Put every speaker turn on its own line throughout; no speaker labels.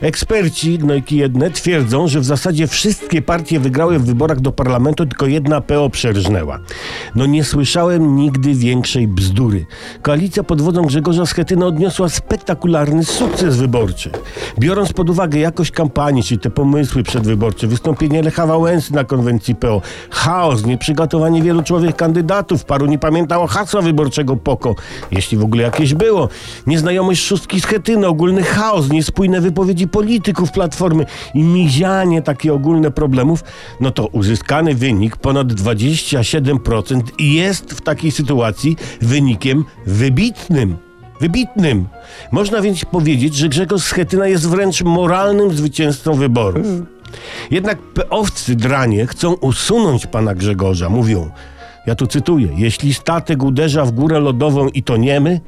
Eksperci, gnojki jedne, twierdzą, że w zasadzie wszystkie partie wygrały w wyborach do parlamentu, tylko jedna PO przerżnęła. No nie słyszałem nigdy większej bzdury. Koalicja pod wodzą Grzegorza Schetyny odniosła spektakularny sukces wyborczy. Biorąc pod uwagę jakość kampanii, czyli te pomysły przedwyborcze, wystąpienie Lecha Wałęsy na konwencji PO, chaos, nieprzygotowanie wielu człowiek kandydatów, paru nie pamiętało hasła wyborczego POKO, jeśli w ogóle jakieś było, nieznajomość szóstki Schetyny, ogólny chaos, niespójne wypowiedzi polityków Platformy i mizianie takie ogólne problemów, no to uzyskany wynik ponad 27% jest w takiej sytuacji wynikiem wybitnym. Wybitnym. Można więc powiedzieć, że Grzegorz Schetyna jest wręcz moralnym zwycięzcą wyborów. Jednak peowcy dranie chcą usunąć pana Grzegorza. Mówią, ja tu cytuję, jeśli statek uderza w górę lodową i toniemy,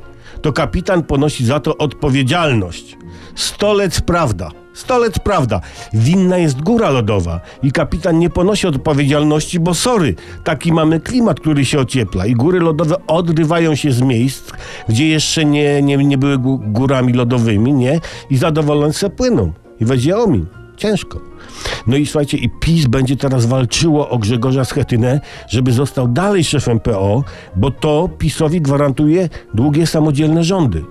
to kapitan ponosi za to odpowiedzialność. Stolec prawda. Stolec prawda. Winna jest góra lodowa i kapitan nie ponosi odpowiedzialności, bo sorry, taki mamy klimat, który się ociepla i góry lodowe odrywają się z miejsc, gdzie jeszcze nie, nie, nie były gó- górami lodowymi, nie? I zadowolone se płyną. I weźmie omin. Ciężko. No i słuchajcie, i PiS będzie teraz walczyło o Grzegorza Schetynę, żeby został dalej szefem PO, bo to PiSowi gwarantuje długie samodzielne rządy.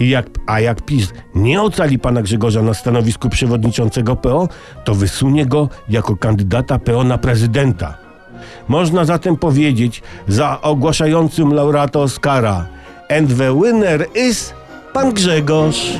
Jak, a jak PiS nie ocali pana Grzegorza na stanowisku przewodniczącego PO, to wysunie go jako kandydata PO na prezydenta. Można zatem powiedzieć za ogłaszającym laureata Oscara And the winner is pan Grzegorz.